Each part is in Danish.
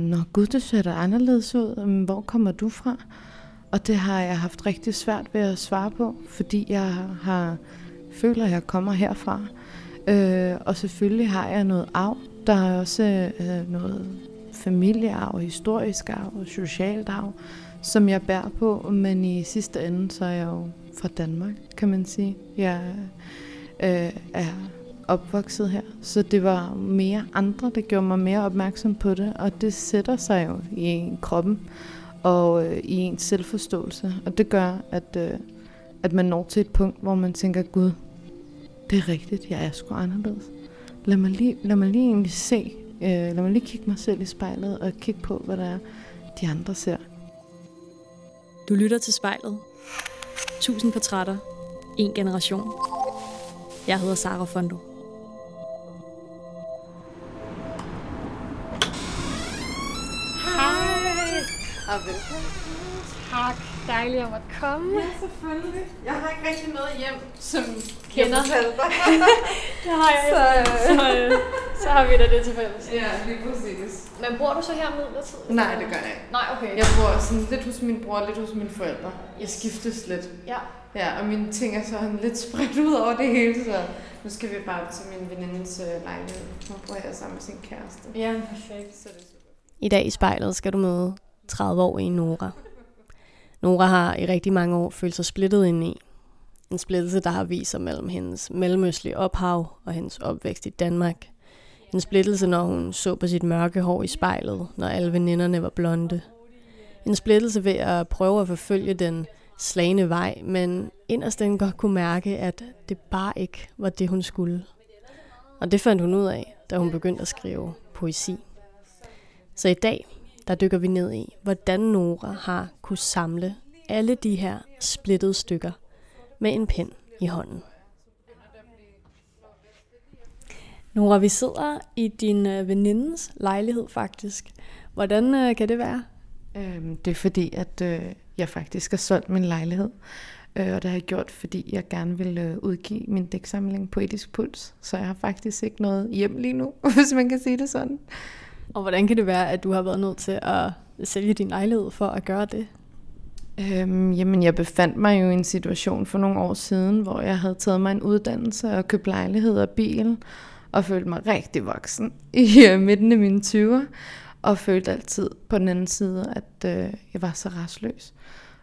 Nå gud, det ser da anderledes ud. Øhm, hvor kommer du fra? Og det har jeg haft rigtig svært ved at svare på, fordi jeg har føler, at jeg kommer herfra. Øh, og selvfølgelig har jeg noget arv. Der er også øh, noget familiearv, historisk arv og socialt arv, som jeg bærer på, men i sidste ende, så er jeg jo fra Danmark, kan man sige. Jeg øh, er opvokset her, så det var mere andre, der gjorde mig mere opmærksom på det, og det sætter sig jo i en kroppen og øh, i ens selvforståelse, og det gør, at, øh, at man når til et punkt, hvor man tænker, Gud, det er rigtigt, jeg er sgu anderledes. Lad mig lige, lad mig lige egentlig se, øh, lad mig lige kigge mig selv i spejlet og kigge på, hvad der er, de andre ser. Du lytter til spejlet. Tusind portrætter. En generation. Jeg hedder Sara Fondo. Og velkommen. Tak. Dejligt at måtte komme. Ja, selvfølgelig. Jeg har ikke rigtig noget hjem, som Kender. jeg Det har jeg. Så, øh. Så, øh, så har vi da det til fælles. Ja, lige præcis. Men bor du så her midlertidigt? Nej, det gør jeg ikke. Nej, okay. Jeg bor sådan lidt hos min bror, lidt hos mine forældre. Jeg skiftes lidt. Ja. Ja, og mine ting er sådan lidt spredt ud over det hele, så nu skal vi bare til min venindes øh, lejlighed. Hun bor her sammen med sin kæreste. Ja, perfekt. Så det er super. I dag i spejlet skal du møde 30-årige Nora. Nora har i rigtig mange år følt sig splittet ind i. En splittelse, der har vist sig mellem hendes mellemøstlige ophav og hendes opvækst i Danmark. En splittelse, når hun så på sit mørke hår i spejlet, når alle veninderne var blonde. En splittelse ved at prøve at forfølge den slagende vej, men inderst den godt kunne mærke, at det bare ikke var det, hun skulle. Og det fandt hun ud af, da hun begyndte at skrive poesi. Så i dag, der dykker vi ned i, hvordan Nora har kunne samle alle de her splittede stykker med en pen i hånden. Nora, vi sidder i din øh, venindes lejlighed faktisk. Hvordan øh, kan det være? Øhm, det er fordi, at øh, jeg faktisk har solgt min lejlighed. Øh, og det har jeg gjort, fordi jeg gerne vil øh, udgive min dæksamling Poetisk Puls. Så jeg har faktisk ikke noget hjem lige nu, hvis man kan sige det sådan. Og hvordan kan det være, at du har været nødt til at sælge din lejlighed for at gøre det? Øhm, jamen, jeg befandt mig jo i en situation for nogle år siden, hvor jeg havde taget mig en uddannelse og købt lejlighed og bil, og følte mig rigtig voksen i øh, midten af mine 20'er, og følte altid på den anden side, at øh, jeg var så rastløs,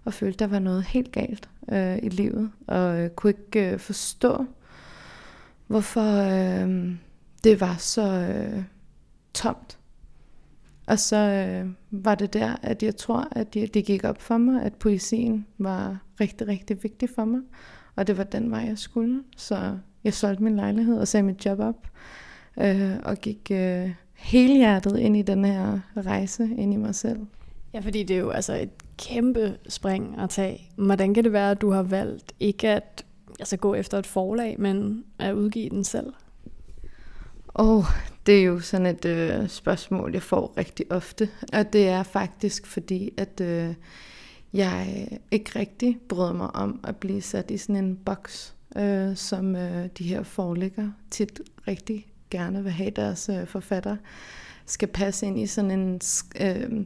og følte, der var noget helt galt øh, i livet, og øh, kunne ikke øh, forstå, hvorfor øh, det var så øh, tomt. Og så øh, var det der, at jeg tror, at det, det gik op for mig, at poesien var rigtig, rigtig vigtig for mig. Og det var den vej, jeg skulle. Så jeg solgte min lejlighed og sagde mit job op. Øh, og gik øh, helhjertet ind i den her rejse ind i mig selv. Ja, fordi det er jo altså et kæmpe spring at tage. Hvordan kan det være, at du har valgt ikke at altså, gå efter et forlag, men at udgive den selv? Åh, oh, det er jo sådan et øh, spørgsmål, jeg får rigtig ofte. Og det er faktisk fordi, at øh, jeg ikke rigtig bryder mig om at blive sat i sådan en boks, øh, som øh, de her forlægger tit rigtig gerne vil have deres øh, forfatter skal passe ind i sådan en, øh,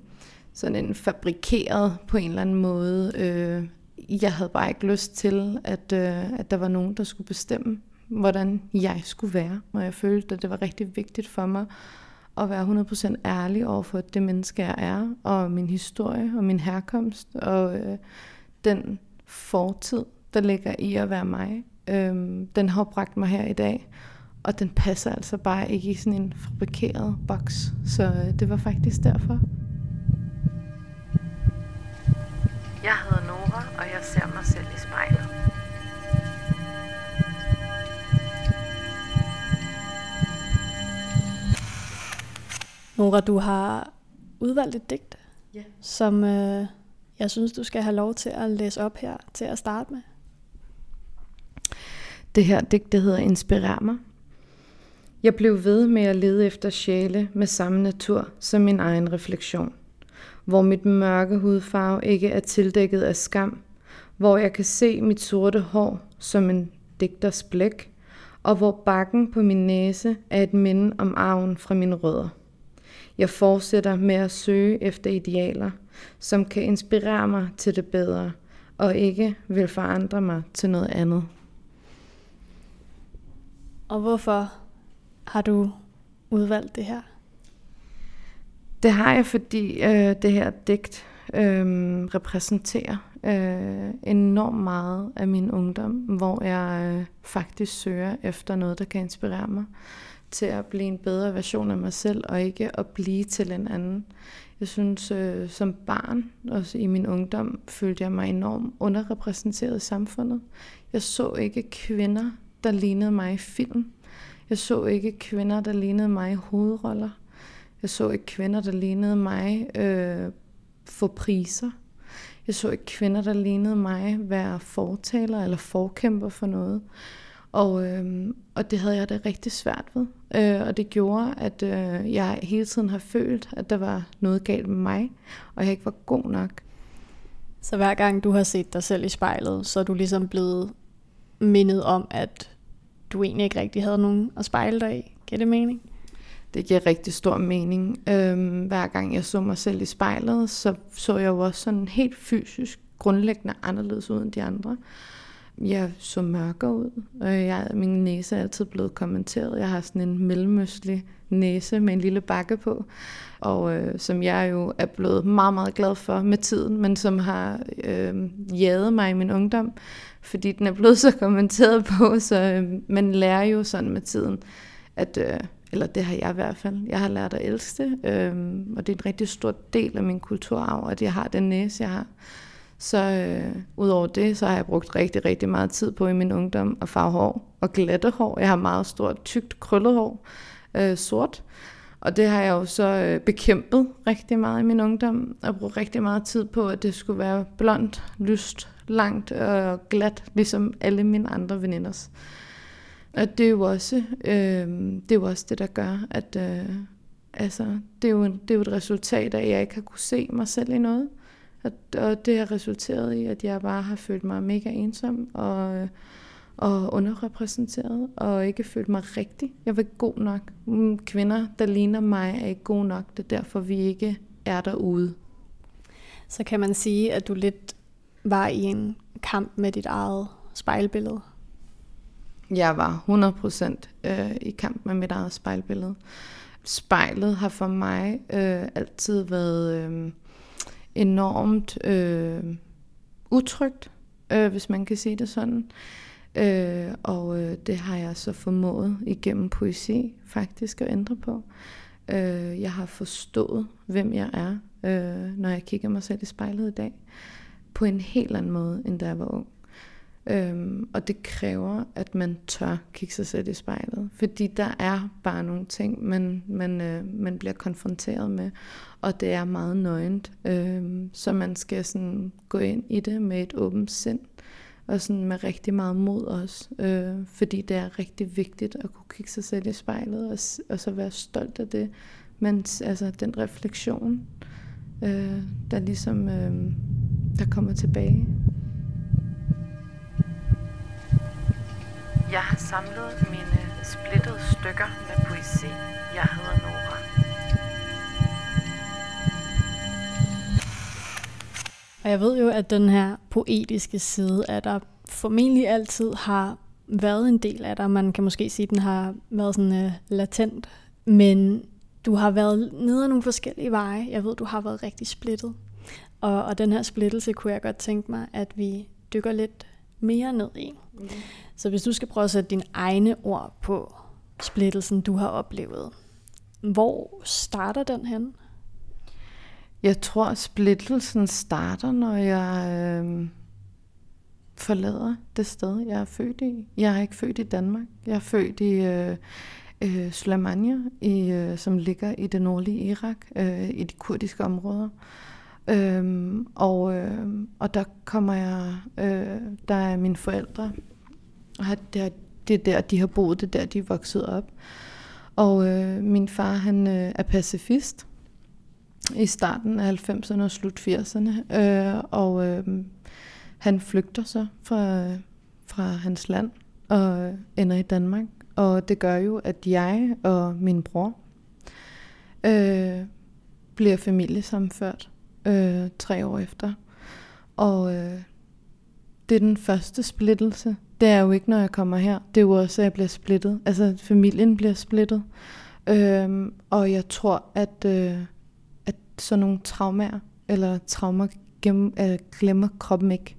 sådan en fabrikeret på en eller anden måde. Øh, jeg havde bare ikke lyst til, at, øh, at der var nogen, der skulle bestemme, hvordan jeg skulle være. Og jeg følte, at det var rigtig vigtigt for mig at være 100% ærlig over for det menneske, jeg er, og min historie, og min herkomst, og øh, den fortid, der ligger i at være mig. Øh, den har bragt mig her i dag, og den passer altså bare ikke i sådan en fabrikeret boks. Så øh, det var faktisk derfor. Jeg hedder Nora, Nora, du har udvalgt et digt, Ja. som øh, jeg synes, du skal have lov til at læse op her til at starte med. Det her digt, det hedder Inspirer mig. Jeg blev ved med at lede efter sjæle med samme natur som min egen refleksion. Hvor mit mørke hudfarve ikke er tildækket af skam. Hvor jeg kan se mit sorte hår som en digters blæk. Og hvor bakken på min næse er et minde om arven fra mine rødder. Jeg fortsætter med at søge efter idealer, som kan inspirere mig til det bedre, og ikke vil forandre mig til noget andet. Og hvorfor har du udvalgt det her? Det har jeg, fordi øh, det her digt øh, repræsenterer øh, enormt meget af min ungdom, hvor jeg øh, faktisk søger efter noget, der kan inspirere mig til at blive en bedre version af mig selv, og ikke at blive til en anden. Jeg synes, øh, som barn, også i min ungdom, følte jeg mig enormt underrepræsenteret i samfundet. Jeg så ikke kvinder, der lignede mig i film. Jeg så ikke kvinder, der lignede mig i hovedroller. Jeg så ikke kvinder, der lignede mig øh, få priser. Jeg så ikke kvinder, der lignede mig være fortaler eller forkæmper for noget. Og, øh, og det havde jeg da rigtig svært ved. Øh, og det gjorde, at øh, jeg hele tiden har følt, at der var noget galt med mig, og jeg ikke var god nok. Så hver gang du har set dig selv i spejlet, så er du ligesom blevet mindet om, at du egentlig ikke rigtig havde nogen at spejle dig i. Giver det mening? Det giver rigtig stor mening. Øhm, hver gang jeg så mig selv i spejlet, så så jeg jo også sådan helt fysisk grundlæggende anderledes ud end de andre. Jeg så mørkere ud, og jeg, min næse er altid blevet kommenteret. Jeg har sådan en mellemøstlig næse med en lille bakke på, og øh, som jeg jo er blevet meget, meget glad for med tiden, men som har øh, jaget mig i min ungdom, fordi den er blevet så kommenteret på, så øh, man lærer jo sådan med tiden, at, øh, eller det har jeg i hvert fald, jeg har lært at elske det, øh, og det er en rigtig stor del af min kulturarv, at jeg har den næse, jeg har. Så øh, udover det, så har jeg brugt rigtig, rigtig meget tid på i min ungdom at farve hår og glatte hår. Jeg har meget stort, tykt, krøllet hår, øh, sort. Og det har jeg jo så øh, bekæmpet rigtig meget i min ungdom, og brugt rigtig meget tid på, at det skulle være blondt, lyst, langt og glat, ligesom alle mine andre veninders. Og det er jo også, øh, det, er jo også det, der gør, at øh, altså, det, er jo, det er jo et resultat af, at jeg ikke har kunne se mig selv i noget. Og, og det har resulteret i, at jeg bare har følt mig mega ensom og, og underrepræsenteret, og ikke følt mig rigtig. Jeg var ikke god nok. Mm, kvinder, der ligner mig, er ikke gode nok. Det er derfor, vi ikke er derude. Så kan man sige, at du lidt var i en kamp med dit eget spejlbillede? Jeg var 100% øh, i kamp med mit eget spejlbillede. Spejlet har for mig øh, altid været øh, enormt øh, utrygt, øh, hvis man kan sige det sådan. Øh, og øh, det har jeg så formået igennem poesi faktisk at ændre på. Øh, jeg har forstået, hvem jeg er, øh, når jeg kigger mig selv i spejlet i dag, på en helt anden måde, end da jeg var ung. Øhm, og det kræver, at man tør kigge sig selv i spejlet. Fordi der er bare nogle ting, man, man, øh, man bliver konfronteret med. Og det er meget nøgent. Øhm, så man skal sådan gå ind i det med et åbent sind. Og sådan med rigtig meget mod også. Øh, fordi det er rigtig vigtigt at kunne kigge sig selv i spejlet. Og, og så være stolt af det. Men altså den refleksion, øh, der ligesom øh, der kommer tilbage. Jeg har samlet mine splittede stykker med poesi. Jeg hedder Nora. Og jeg ved jo, at den her poetiske side af dig formentlig altid har været en del af dig. Man kan måske sige, at den har været sådan uh, latent. Men du har været nede ad nogle forskellige veje. Jeg ved, du har været rigtig splittet. Og, og den her splittelse kunne jeg godt tænke mig, at vi dykker lidt mere ned i. Mm. Så hvis du skal prøve at sætte dine egne ord på splittelsen, du har oplevet, hvor starter den hen? Jeg tror, splittelsen starter, når jeg øh, forlader det sted, jeg er født i. Jeg er ikke født i Danmark. Jeg er født i øh, øh, Sulamania, i, øh, som ligger i det nordlige Irak, øh, i de kurdiske områder. Øhm, og, øh, og der kommer jeg, øh, der er mine forældre, og det er, det er der, de har boet, det er der, de er vokset op. Og øh, min far, han øh, er pacifist i starten af 90'erne og slut 80'erne, øh, og øh, han flygter så fra, fra hans land og øh, ender i Danmark. Og det gør jo, at jeg og min bror øh, bliver familiesamført øh, tre år efter. Og øh, det er den første splittelse. Det er jo ikke, når jeg kommer her. Det er jo også, at jeg bliver splittet. Altså, familien bliver splittet. Øhm, og jeg tror, at, øh, at sådan nogle traumer, eller traumer gem, øh, glemmer kroppen ikke.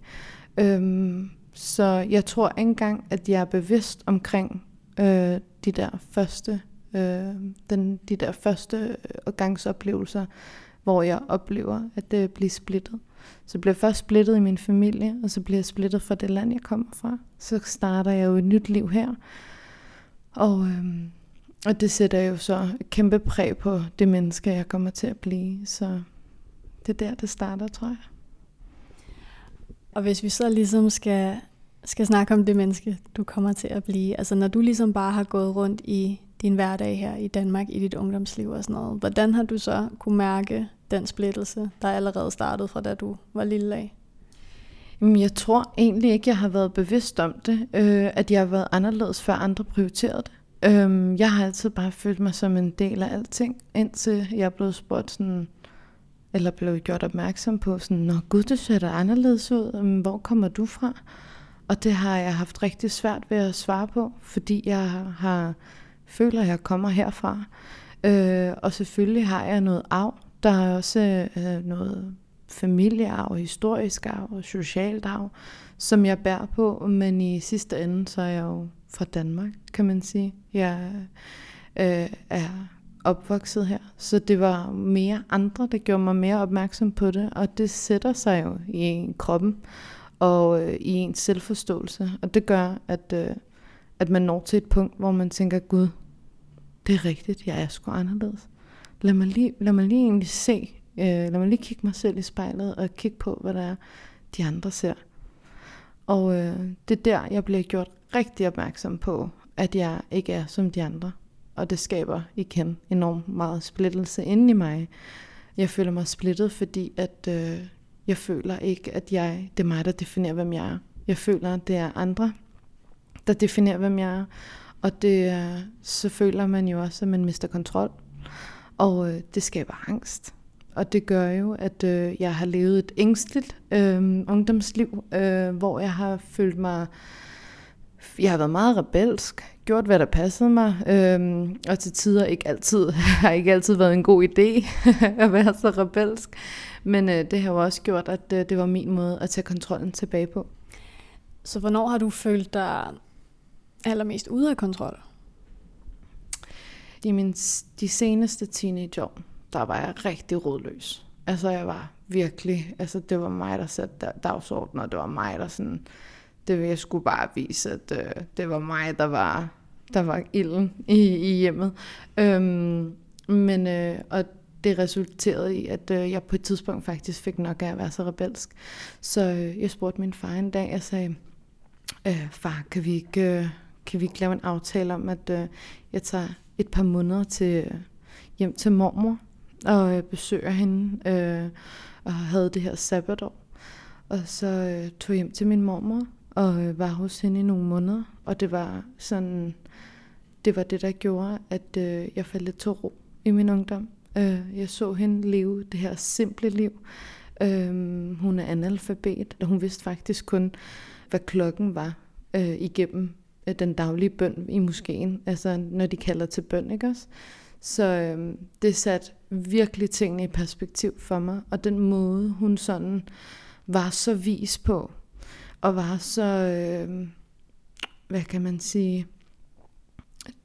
Øhm, så jeg tror ikke engang, at jeg er bevidst omkring øh, de der første øh, den, de der første øh, gangsoplevelser, hvor jeg oplever, at det bliver splittet. Så bliver jeg først splittet i min familie, og så bliver jeg splittet fra det land, jeg kommer fra. Så starter jeg jo et nyt liv her. Og, øhm, og det sætter jo så et kæmpe præg på det menneske, jeg kommer til at blive. Så det er der, det starter, tror jeg. Og hvis vi så ligesom skal, skal snakke om det menneske, du kommer til at blive. Altså når du ligesom bare har gået rundt i din hverdag her i Danmark, i dit ungdomsliv og sådan noget. Hvordan har du så kunne mærke den splittelse, der allerede startede fra da du var lille af? Jeg tror egentlig ikke, jeg har været bevidst om det, øh, at jeg har været anderledes, før andre prioriterede det. Øhm, jeg har altid bare følt mig som en del af alting, indtil jeg blev spurgt sådan, eller blev gjort opmærksom på sådan, Nå gud, det ser da anderledes ud, øhm, hvor kommer du fra? Og det har jeg haft rigtig svært ved at svare på, fordi jeg har føler, at jeg kommer herfra. Øh, og selvfølgelig har jeg noget arv. Der er også øh, noget familiearv, historisk arv og socialt arv, som jeg bærer på, men i sidste ende, så er jeg jo fra Danmark, kan man sige. Jeg øh, er opvokset her, så det var mere andre, der gjorde mig mere opmærksom på det, og det sætter sig jo i kroppen og øh, i ens selvforståelse, og det gør, at, øh, at man når til et punkt, hvor man tænker, Gud, det er rigtigt, jeg er sgu anderledes. Lad mig lige, lad mig lige egentlig se, øh, lad mig lige kigge mig selv i spejlet og kigge på, hvad der er, de andre ser. Og øh, det er der, jeg bliver gjort rigtig opmærksom på, at jeg ikke er som de andre. Og det skaber igen enormt meget splittelse inde i mig. Jeg føler mig splittet, fordi at øh, jeg føler ikke, at jeg, det er mig, der definerer, hvem jeg er. Jeg føler, at det er andre, der definerer, hvem jeg er. Og det, så føler man jo også, at man mister kontrol. Og øh, det skaber angst. Og det gør jo, at øh, jeg har levet et ængstligt øh, ungdomsliv, øh, hvor jeg har følt mig... Jeg har været meget rebelsk, gjort hvad der passede mig, øh, og til tider ikke altid, har ikke altid været en god idé at være så rebelsk. Men øh, det har jo også gjort, at øh, det var min måde at tage kontrollen tilbage på. Så hvornår har du følt dig allermest ude af kontrol? I min, de seneste teenageår, der var jeg rigtig rådløs. Altså jeg var virkelig, altså det var mig, der satte dagsordenen, og det var mig, der sådan, det jeg skulle bare vise, at øh, det var mig, der var, der var ilden i, i hjemmet. Øhm, men, øh, og det resulterede i, at øh, jeg på et tidspunkt faktisk fik nok af at være så rebelsk. Så øh, jeg spurgte min far en dag, jeg sagde, øh, far, kan vi ikke... Øh, kan vi ikke lave en aftale om, at øh, jeg tager et par måneder til hjem til mormor og øh, besøger hende øh, og havde det her sabbatår. Og så øh, tog jeg hjem til min mormor og øh, var hos hende i nogle måneder. Og det var sådan, det var det, der gjorde, at øh, jeg faldt lidt til ro i min ungdom. Øh, jeg så hende leve det her simple liv. Øh, hun er analfabet, og hun vidste faktisk kun, hvad klokken var øh, igennem Øh, den daglige bøn i moskeen, altså når de kalder til bøn, ikke også? Så øh, det satte virkelig tingene i perspektiv for mig, og den måde, hun sådan var så vis på, og var så, øh, hvad kan man sige,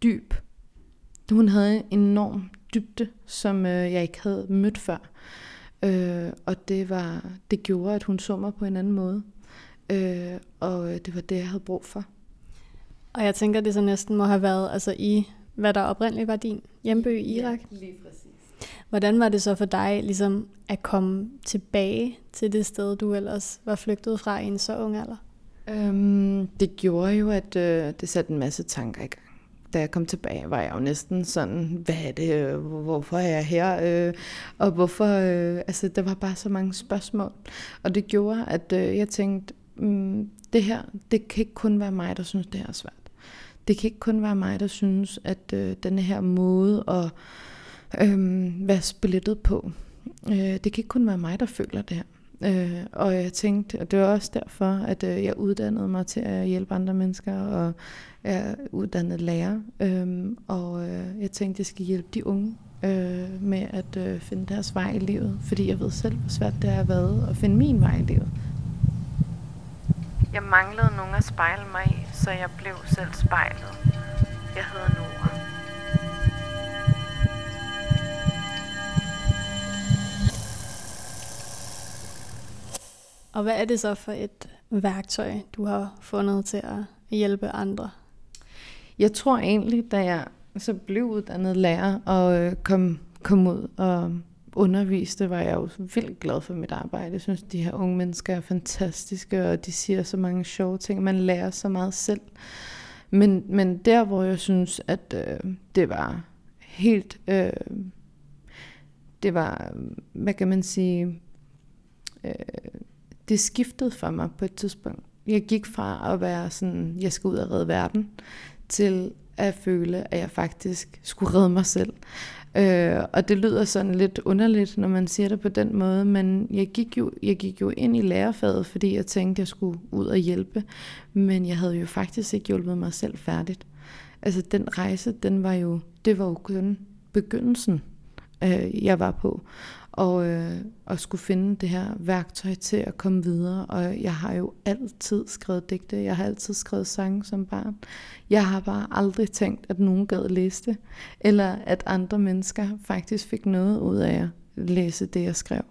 dyb. Hun havde en enorm dybde, som øh, jeg ikke havde mødt før. Øh, og det var det gjorde, at hun så mig på en anden måde. Øh, og øh, det var det, jeg havde brug for. Og jeg tænker, det så næsten må have været altså i, hvad der oprindeligt var din hjemby i Irak. Ja, lige præcis. Hvordan var det så for dig ligesom at komme tilbage til det sted, du ellers var flygtet fra i en så ung alder? Øhm, det gjorde jo, at øh, det satte en masse tanker i gang. Da jeg kom tilbage, var jeg jo næsten sådan, hvad er det, hvorfor er jeg her, øh, og hvorfor, øh, altså der var bare så mange spørgsmål. Og det gjorde, at øh, jeg tænkte, mm, det her, det kan ikke kun være mig, der synes, det her er svært det kan ikke kun være mig, der synes, at øh, denne her måde at øh, være splittet på. Øh, det kan ikke kun være mig, der føler det her. Øh, og jeg tænkte, og det var også derfor, at øh, jeg uddannede mig til at hjælpe andre mennesker, og jeg er uddannet lærer. Øh, og øh, jeg tænkte, at jeg skal hjælpe de unge øh, med at øh, finde deres vej i livet, fordi jeg ved selv, hvor svært det har været at finde min vej i livet. Jeg manglede nogen at spejle mig i, så jeg blev selv spejlet. Jeg hedder Nora. Og hvad er det så for et værktøj, du har fundet til at hjælpe andre? Jeg tror egentlig, da jeg så blev uddannet lærer og øh, kom, kom ud og underviste, var jeg jo vildt glad for mit arbejde. Jeg synes, de her unge mennesker er fantastiske, og de siger så mange sjove ting. Man lærer så meget selv. Men, men der, hvor jeg synes, at øh, det var helt... Øh, det var, hvad kan man sige... Øh, det skiftede for mig på et tidspunkt. Jeg gik fra at være sådan, jeg skal ud og redde verden, til at føle, at jeg faktisk skulle redde mig selv. Øh, og det lyder sådan lidt underligt, når man siger det på den måde, men jeg gik, jo, jeg gik jo ind i lærerfaget, fordi jeg tænkte, at jeg skulle ud og hjælpe. Men jeg havde jo faktisk ikke hjulpet mig selv færdigt. Altså den rejse, den var jo, det var jo kun begyndelsen, øh, jeg var på og, øh, og skulle finde det her værktøj til at komme videre. Og jeg har jo altid skrevet digte, jeg har altid skrevet sange som barn. Jeg har bare aldrig tænkt, at nogen gad læse det, eller at andre mennesker faktisk fik noget ud af at læse det, jeg skrev.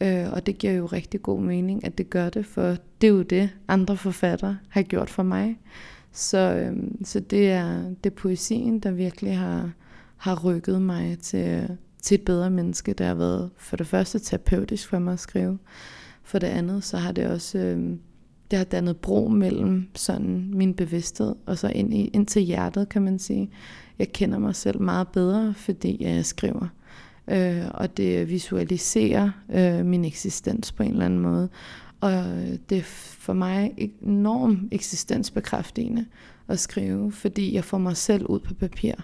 Øh, og det giver jo rigtig god mening, at det gør det, for det er jo det, andre forfattere har gjort for mig. Så, øh, så det, er, det er poesien, der virkelig har, har rykket mig til, til et bedre menneske. Det har været for det første terapeutisk for mig at skrive. For det andet, så har det også øh, det har dannet bro mellem sådan min bevidsthed og så ind, i, ind til hjertet, kan man sige. Jeg kender mig selv meget bedre, fordi jeg skriver. Øh, og det visualiserer øh, min eksistens på en eller anden måde. Og det er for mig enormt eksistensbekræftende at skrive, fordi jeg får mig selv ud på papir.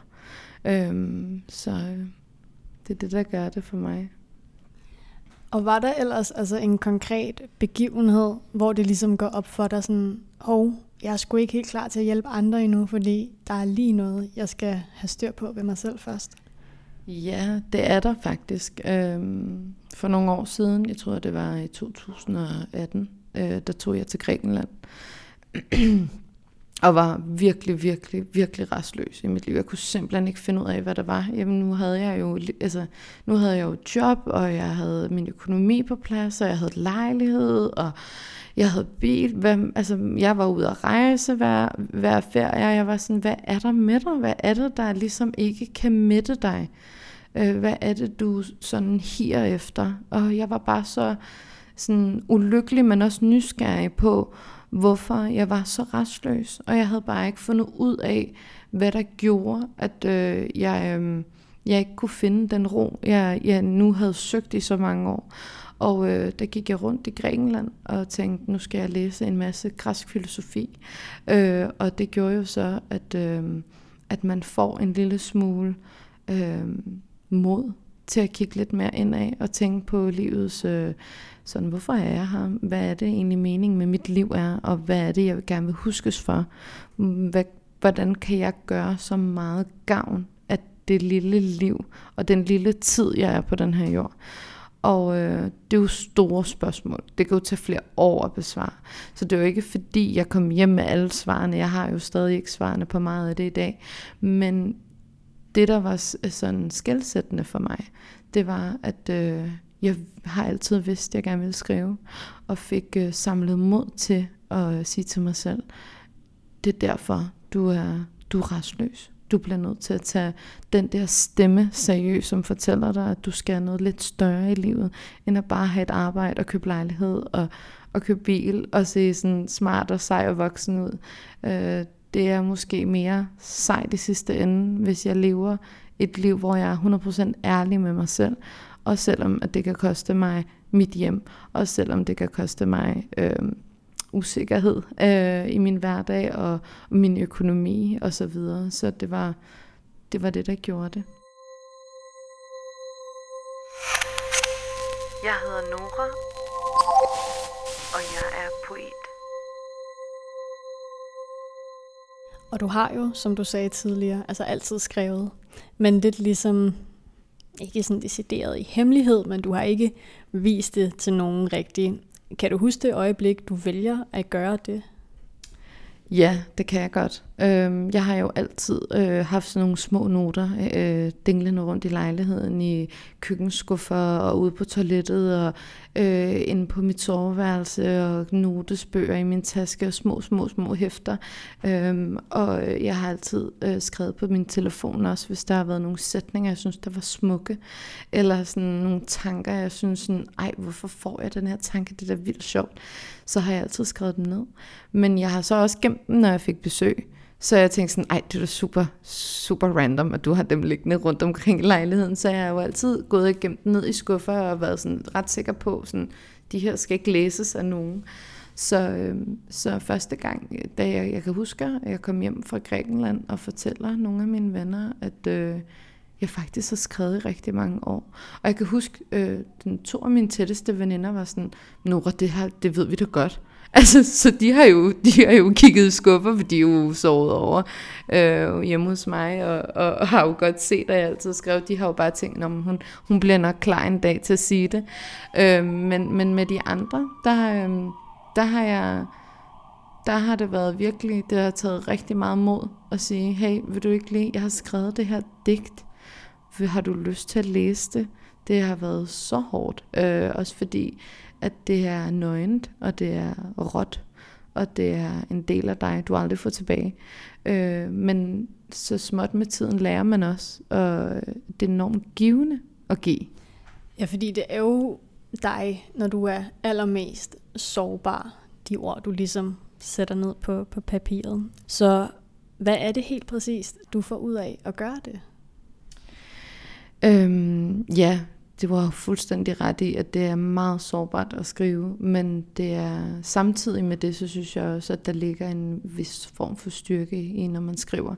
Øhm, øh, så det er det, der gør det for mig. Og var der ellers altså en konkret begivenhed, hvor det ligesom går op for dig sådan, hov, jeg er sgu ikke helt klar til at hjælpe andre endnu, fordi der er lige noget, jeg skal have styr på ved mig selv først? Ja, det er der faktisk. Øhm, for nogle år siden, jeg tror det var i 2018, øh, der tog jeg til Grækenland og var virkelig, virkelig, virkelig restløs i mit liv. Jeg kunne simpelthen ikke finde ud af, hvad der var. Jamen, nu havde jeg jo, altså, nu havde jeg jo job, og jeg havde min økonomi på plads, og jeg havde lejlighed, og jeg havde bil. Hvad, altså, jeg var ude at rejse hver, hver ferie, og jeg var sådan, hvad er der med dig? Hvad er det, der ligesom ikke kan mætte dig? Øh, hvad er det, du sådan higer efter? Og jeg var bare så sådan ulykkelig, men også nysgerrig på, hvorfor jeg var så restløs, og jeg havde bare ikke fundet ud af, hvad der gjorde, at øh, jeg, øh, jeg ikke kunne finde den ro, jeg, jeg nu havde søgt i så mange år. Og øh, der gik jeg rundt i Grækenland og tænkte, nu skal jeg læse en masse græsk filosofi. Øh, og det gjorde jo så, at, øh, at man får en lille smule øh, mod til at kigge lidt mere indad og tænke på livets, øh, sådan, hvorfor er jeg her? Hvad er det egentlig meningen med mit liv er? Og hvad er det, jeg gerne vil huskes for? Hvad, hvordan kan jeg gøre så meget gavn af det lille liv og den lille tid, jeg er på den her jord? Og øh, det er jo store spørgsmål. Det kan jo tage flere år at besvare. Så det er jo ikke fordi, jeg kom hjem med alle svarene. Jeg har jo stadig ikke svarene på meget af det i dag. Men det, der var sådan skældsættende for mig, det var, at øh, jeg har altid vidst, at jeg gerne ville skrive, og fik øh, samlet mod til at øh, sige til mig selv, det er derfor, du er, du er restløs. Du bliver nødt til at tage den der stemme seriøst, som fortæller dig, at du skal noget lidt større i livet, end at bare have et arbejde og købe lejlighed og, og købe bil og se sådan smart og sej og voksen ud. Øh, det er måske mere sejt i sidste ende, hvis jeg lever et liv, hvor jeg er 100% ærlig med mig selv, og selvom at det kan koste mig mit hjem, og selvom det kan koste mig øh, usikkerhed øh, i min hverdag og, min økonomi og så videre. Så det var, det var det, der gjorde det. Jeg hedder Nora, og jeg er poet. Og du har jo, som du sagde tidligere, altså altid skrevet, men lidt ligesom, ikke sådan decideret i hemmelighed, men du har ikke vist det til nogen rigtig. Kan du huske det øjeblik, du vælger at gøre det? Ja, det kan jeg godt. Øhm, jeg har jo altid øh, haft sådan nogle små noter øh, dinglende rundt i lejligheden, i køkkenskuffer og ude på toilettet og øh, inde på mit soveværelse og notesbøger i min taske og små, små, små hæfter. Øhm, og jeg har altid øh, skrevet på min telefon også, hvis der har været nogle sætninger, jeg synes, der var smukke, eller sådan nogle tanker, jeg synes sådan, ej, hvorfor får jeg den her tanke, det er da vildt sjovt. Så har jeg altid skrevet dem ned. Men jeg har så også gemt dem, når jeg fik besøg. Så jeg tænkte sådan, ej, det er super, super random, at du har dem liggende rundt omkring i lejligheden. Så jeg har jo altid gået og gemt dem ned i skuffer og været sådan ret sikker på, sådan, de her skal ikke læses af nogen. Så, øh, så første gang, da jeg, jeg kan huske, at jeg kom hjem fra Grækenland og fortæller nogle af mine venner, at øh, jeg faktisk har skrevet i rigtig mange år. Og jeg kan huske, øh, den to af mine tætteste veninder var sådan, Nora, det her, det ved vi da godt. Altså, så de har jo, de har jo kigget i skuffer, for de er jo sovet over øh, hjemme hos mig, og, og, og har jo godt set, at jeg altid skrev. De har jo bare tænkt, om hun, hun bliver nok klar en dag til at sige det. Øh, men, men med de andre, der, øh, der har jeg der har det været virkelig, det har taget rigtig meget mod at sige, hey, vil du ikke lige, jeg har skrevet det her digt, har du lyst til at læse det? Det har været så hårdt, øh, også fordi, at det er nøgent, og det er råt, og det er en del af dig, du aldrig får tilbage. Øh, men så småt med tiden lærer man også, og det er enormt givende at give. Ja, fordi det er jo dig, når du er allermest sårbar, de ord, du ligesom sætter ned på, på papiret. Så hvad er det helt præcist, du får ud af at gøre det? Øhm, ja, det var fuldstændig ret i, at det er meget sårbart at skrive, men det er samtidig med det, så synes jeg også, at der ligger en vis form for styrke i, når man skriver.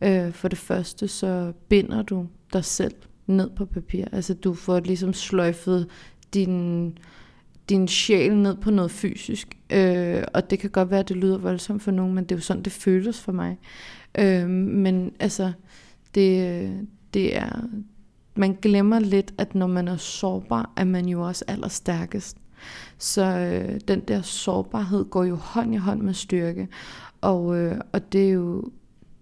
Øh, for det første, så binder du dig selv ned på papir. Altså du får ligesom sløjfet din, din sjæl ned på noget fysisk. Øh, og det kan godt være, at det lyder voldsomt for nogen, men det er jo sådan, det føles for mig. Øh, men altså, det, det er, man glemmer lidt, at når man er sårbar, er man jo også allerstærkest. Så øh, den der sårbarhed går jo hånd i hånd med styrke. Og, øh, og det er jo,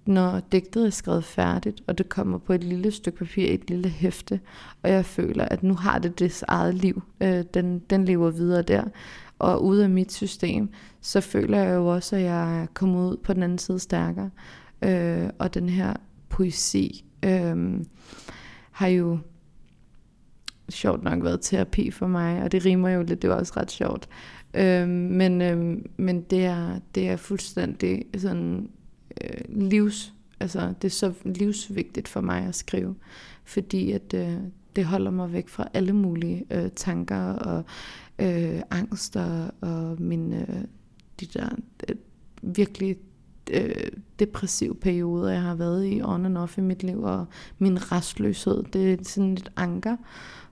når digtet er skrevet færdigt, og det kommer på et lille stykke papir, et lille hæfte, og jeg føler, at nu har det dets eget liv. Øh, den, den lever videre der. Og ude af mit system, så føler jeg jo også, at jeg er kommet ud på den anden side stærkere. Øh, og den her poesi... Øh, har jo sjovt nok været terapi for mig, og det rimer jo lidt, det var også ret sjovt. Øhm, men øhm, men det, er, det er fuldstændig sådan øh, livs, altså det er så livsvigtigt for mig at skrive, fordi at øh, det holder mig væk fra alle mulige øh, tanker og øh, angster og min øh, de der øh, virkelig øh, depressive perioder, jeg har været i on and off i mit liv, og min restløshed, det er sådan et anker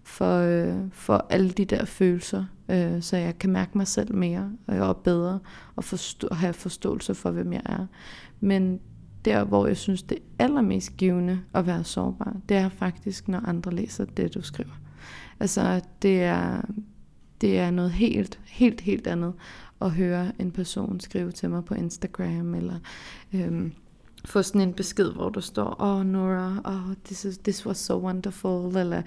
for, øh, for alle de der følelser, øh, så jeg kan mærke mig selv mere øh, og bedre, og forstå, have forståelse for, hvem jeg er. Men der, hvor jeg synes, det er allermest givende at være sårbar, det er faktisk, når andre læser det, du skriver. Altså, det er, det er noget helt, helt, helt andet at høre en person skrive til mig på Instagram, eller øhm, få sådan en besked, hvor der står, åh oh, Nora, oh, this, is, this was so wonderful, eller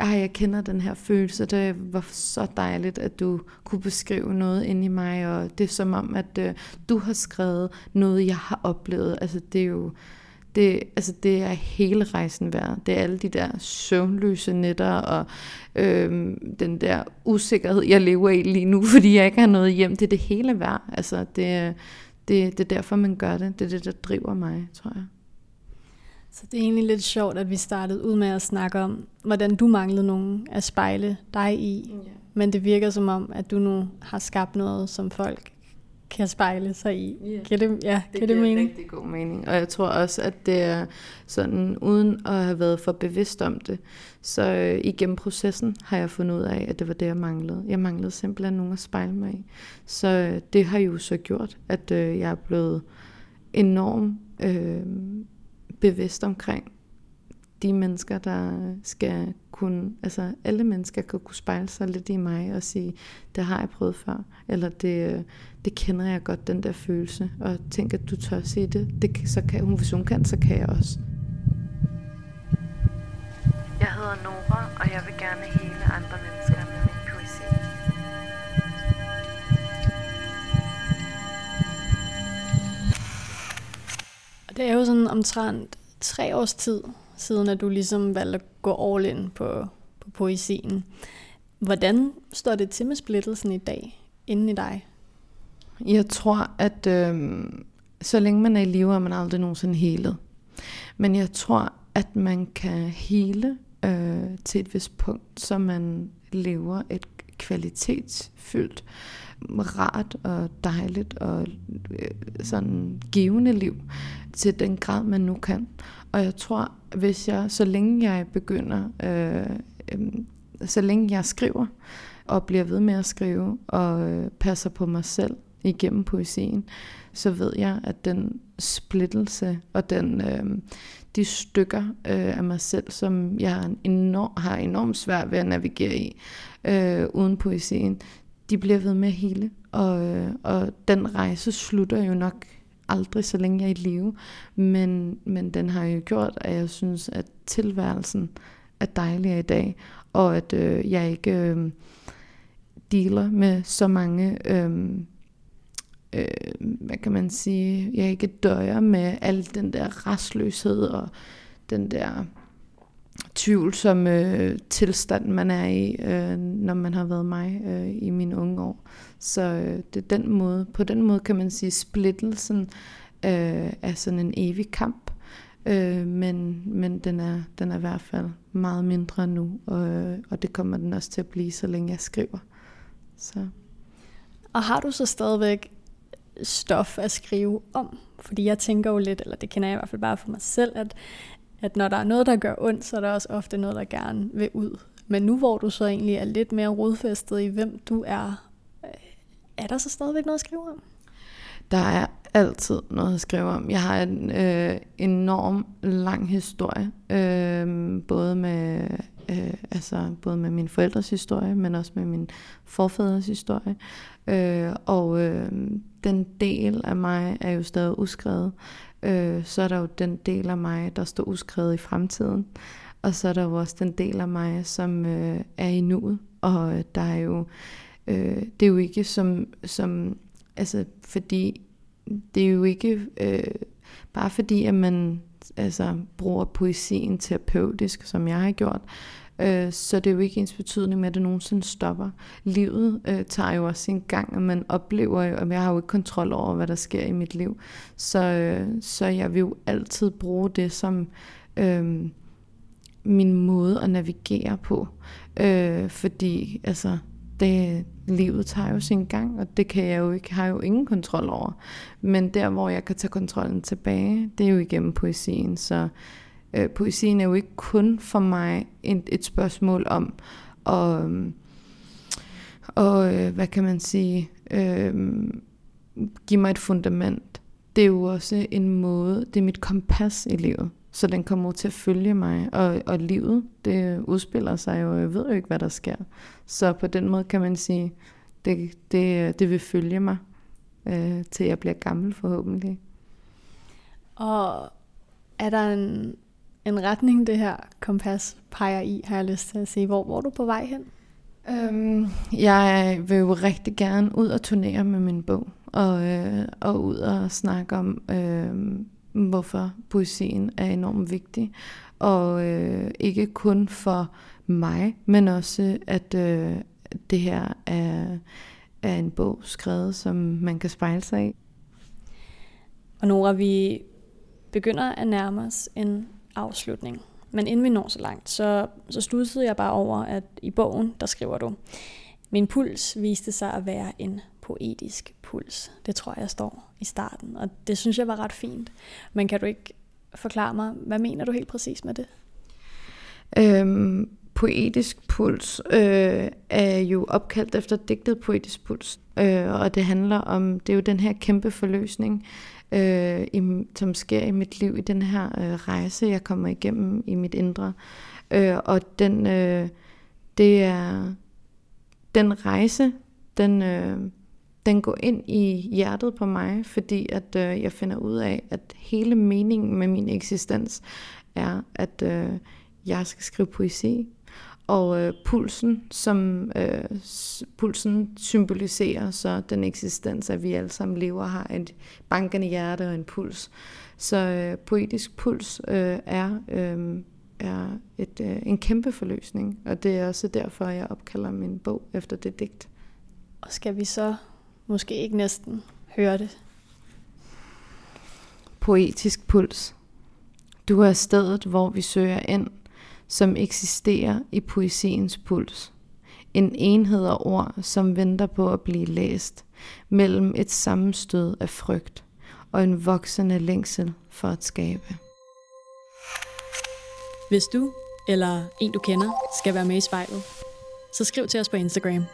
ej, jeg kender den her følelse, det var så dejligt, at du kunne beskrive noget ind i mig, og det er som om, at øh, du har skrevet noget, jeg har oplevet, altså det er jo, det, altså det er hele rejsen værd. Det er alle de der søvnløse nætter og øhm, den der usikkerhed, jeg lever i lige nu, fordi jeg ikke har noget hjem. Det er det hele værd. Altså det, det, det er derfor, man gør det. Det er det, der driver mig, tror jeg. Så det er egentlig lidt sjovt, at vi startede ud med at snakke om, hvordan du manglede nogen at spejle dig i. Yeah. Men det virker som om, at du nu har skabt noget, som folk kan spejle sig i. Yeah. Giver det, ja, Det giver det mening? rigtig god mening. Og jeg tror også, at det er sådan, uden at have været for bevidst om det, så øh, igennem processen har jeg fundet ud af, at det var det, jeg manglede. Jeg manglede simpelthen nogen at spejle mig i. Så øh, det har jo så gjort, at øh, jeg er blevet enormt øh, bevidst omkring de mennesker, der skal kunne, altså alle mennesker kan kunne spejle sig lidt i mig og sige, det har jeg prøvet før, eller det, det kender jeg godt, den der følelse, og tænk, at du tør sige det, det så kan hun, hvis hun kan, så kan jeg også. Jeg hedder Nora, og jeg vil gerne hele andre mennesker med min poesi. Og det er jo sådan omtrent tre års tid siden, at du ligesom valgte at gå all in på, på poesien. Hvordan står det til med splittelsen i dag, inden i dig? Jeg tror, at øh, så længe man er i live, er man aldrig nogensinde helet. Men jeg tror, at man kan hele øh, til et vist punkt, så man lever et kvalitetsfyldt, rart og dejligt og øh, sådan givende liv til den grad, man nu kan. Og jeg tror, hvis jeg, så længe jeg begynder, øh, øh, så længe jeg skriver, og bliver ved med at skrive, og øh, passer på mig selv igennem poesien, så ved jeg, at den splittelse og den, øh, de stykker øh, af mig selv, som jeg har enorm, har enormt svært ved at navigere i øh, uden poesien, de bliver ved med hele. Og, øh, og den rejse slutter jo nok aldrig, så længe jeg er i live. Men, men den har jo gjort, at jeg synes, at tilværelsen er dejligere i dag, og at øh, jeg ikke øh, dealer med så mange, øh, øh, hvad kan man sige, jeg ikke døjer med al den der restløshed og den der tvivlsomme øh, tilstand, man er i, øh, når man har været mig øh, i mine unge år. Så øh, det er den måde, på den måde kan man sige, splittelsen øh, er sådan en evig kamp, øh, men, men den, er, den er i hvert fald meget mindre nu, og, og det kommer den også til at blive, så længe jeg skriver. Så. Og har du så stadigvæk stof at skrive om? Fordi jeg tænker jo lidt, eller det kender jeg i hvert fald bare for mig selv, at, at når der er noget, der gør ondt, så er der også ofte noget, der gerne vil ud. Men nu hvor du så egentlig er lidt mere rodfæstet i, hvem du er, øh, er der så stadigvæk noget at skrive om? Der er altid noget at skrive om. Jeg har en øh, enorm lang historie, øh, både med øh, altså både med min forældres historie, men også med min forfædres historie. Øh, og øh, den del af mig er jo stadig uskrevet. Øh, så er der jo den del af mig, der står uskrevet i fremtiden. Og så er der jo også den del af mig, som øh, er i nuet. Og øh, der er jo, øh, det er jo ikke som, som altså fordi, det er jo ikke øh, bare fordi, at man altså, bruger poesien terapeutisk, som jeg har gjort, øh, så det er jo ikke ens betydning med, at det nogensinde stopper. Livet øh, tager jo også sin gang, og man oplever jo, at jeg har jo ikke kontrol over, hvad der sker i mit liv. Så, øh, så jeg vil jo altid bruge det som øh, min måde at navigere på. Øh, fordi altså, det, livet tager jo sin gang, og det kan jeg jo ikke, har jo ingen kontrol over. Men der, hvor jeg kan tage kontrollen tilbage, det er jo igennem poesien. Så øh, poesien er jo ikke kun for mig et, et spørgsmål om at, og, øh, hvad kan man sige, øh, give mig et fundament. Det er jo også en måde, det er mit kompas i livet. Så den kommer til at følge mig, og, og livet, det udspiller sig jo, jeg ved jo ikke, hvad der sker. Så på den måde kan man sige, det, det, det vil følge mig, øh, til jeg bliver gammel forhåbentlig. Og er der en, en retning, det her kompas peger i, har jeg lyst til at sige. Hvor, hvor er du på vej hen? Øhm, jeg vil jo rigtig gerne ud og turnere med min bog, og, øh, og ud og snakke om, øh, hvorfor poesien er enormt vigtig. Og øh, ikke kun for mig, men også, at øh, det her er, er en bog skrevet, som man kan spejle sig i. Og Nora, vi begynder at nærme os en afslutning. Men inden vi når så langt, så, så studsede jeg bare over, at i bogen, der skriver du, min puls viste sig at være en poetisk puls. Det tror jeg står i starten, og det synes jeg var ret fint. Men kan du ikke forklare mig, hvad mener du helt præcis med det? Øhm, poetisk puls øh, er jo opkaldt efter digtet poetisk puls, øh, og det handler om, det er jo den her kæmpe forløsning, øh, i, som sker i mit liv, i den her øh, rejse, jeg kommer igennem i mit indre. Øh, og den, øh, det er den rejse, den, øh, den går ind i hjertet på mig, fordi at øh, jeg finder ud af, at hele meningen med min eksistens er, at øh, jeg skal skrive poesi. Og øh, pulsen, som øh, pulsen symboliserer så den eksistens, at vi alle sammen lever har et bankende hjerte og en puls. Så øh, poetisk puls øh, er, øh, er et, øh, en kæmpe forløsning, og det er også derfor, jeg opkalder min bog efter det digt. Og skal vi så måske ikke næsten høre det? Poetisk puls. Du er stedet, hvor vi søger ind, som eksisterer i poesiens puls. En enhed af ord, som venter på at blive læst, mellem et sammenstød af frygt og en voksende længsel for at skabe. Hvis du eller en du kender skal være med i spejlet, så skriv til os på Instagram.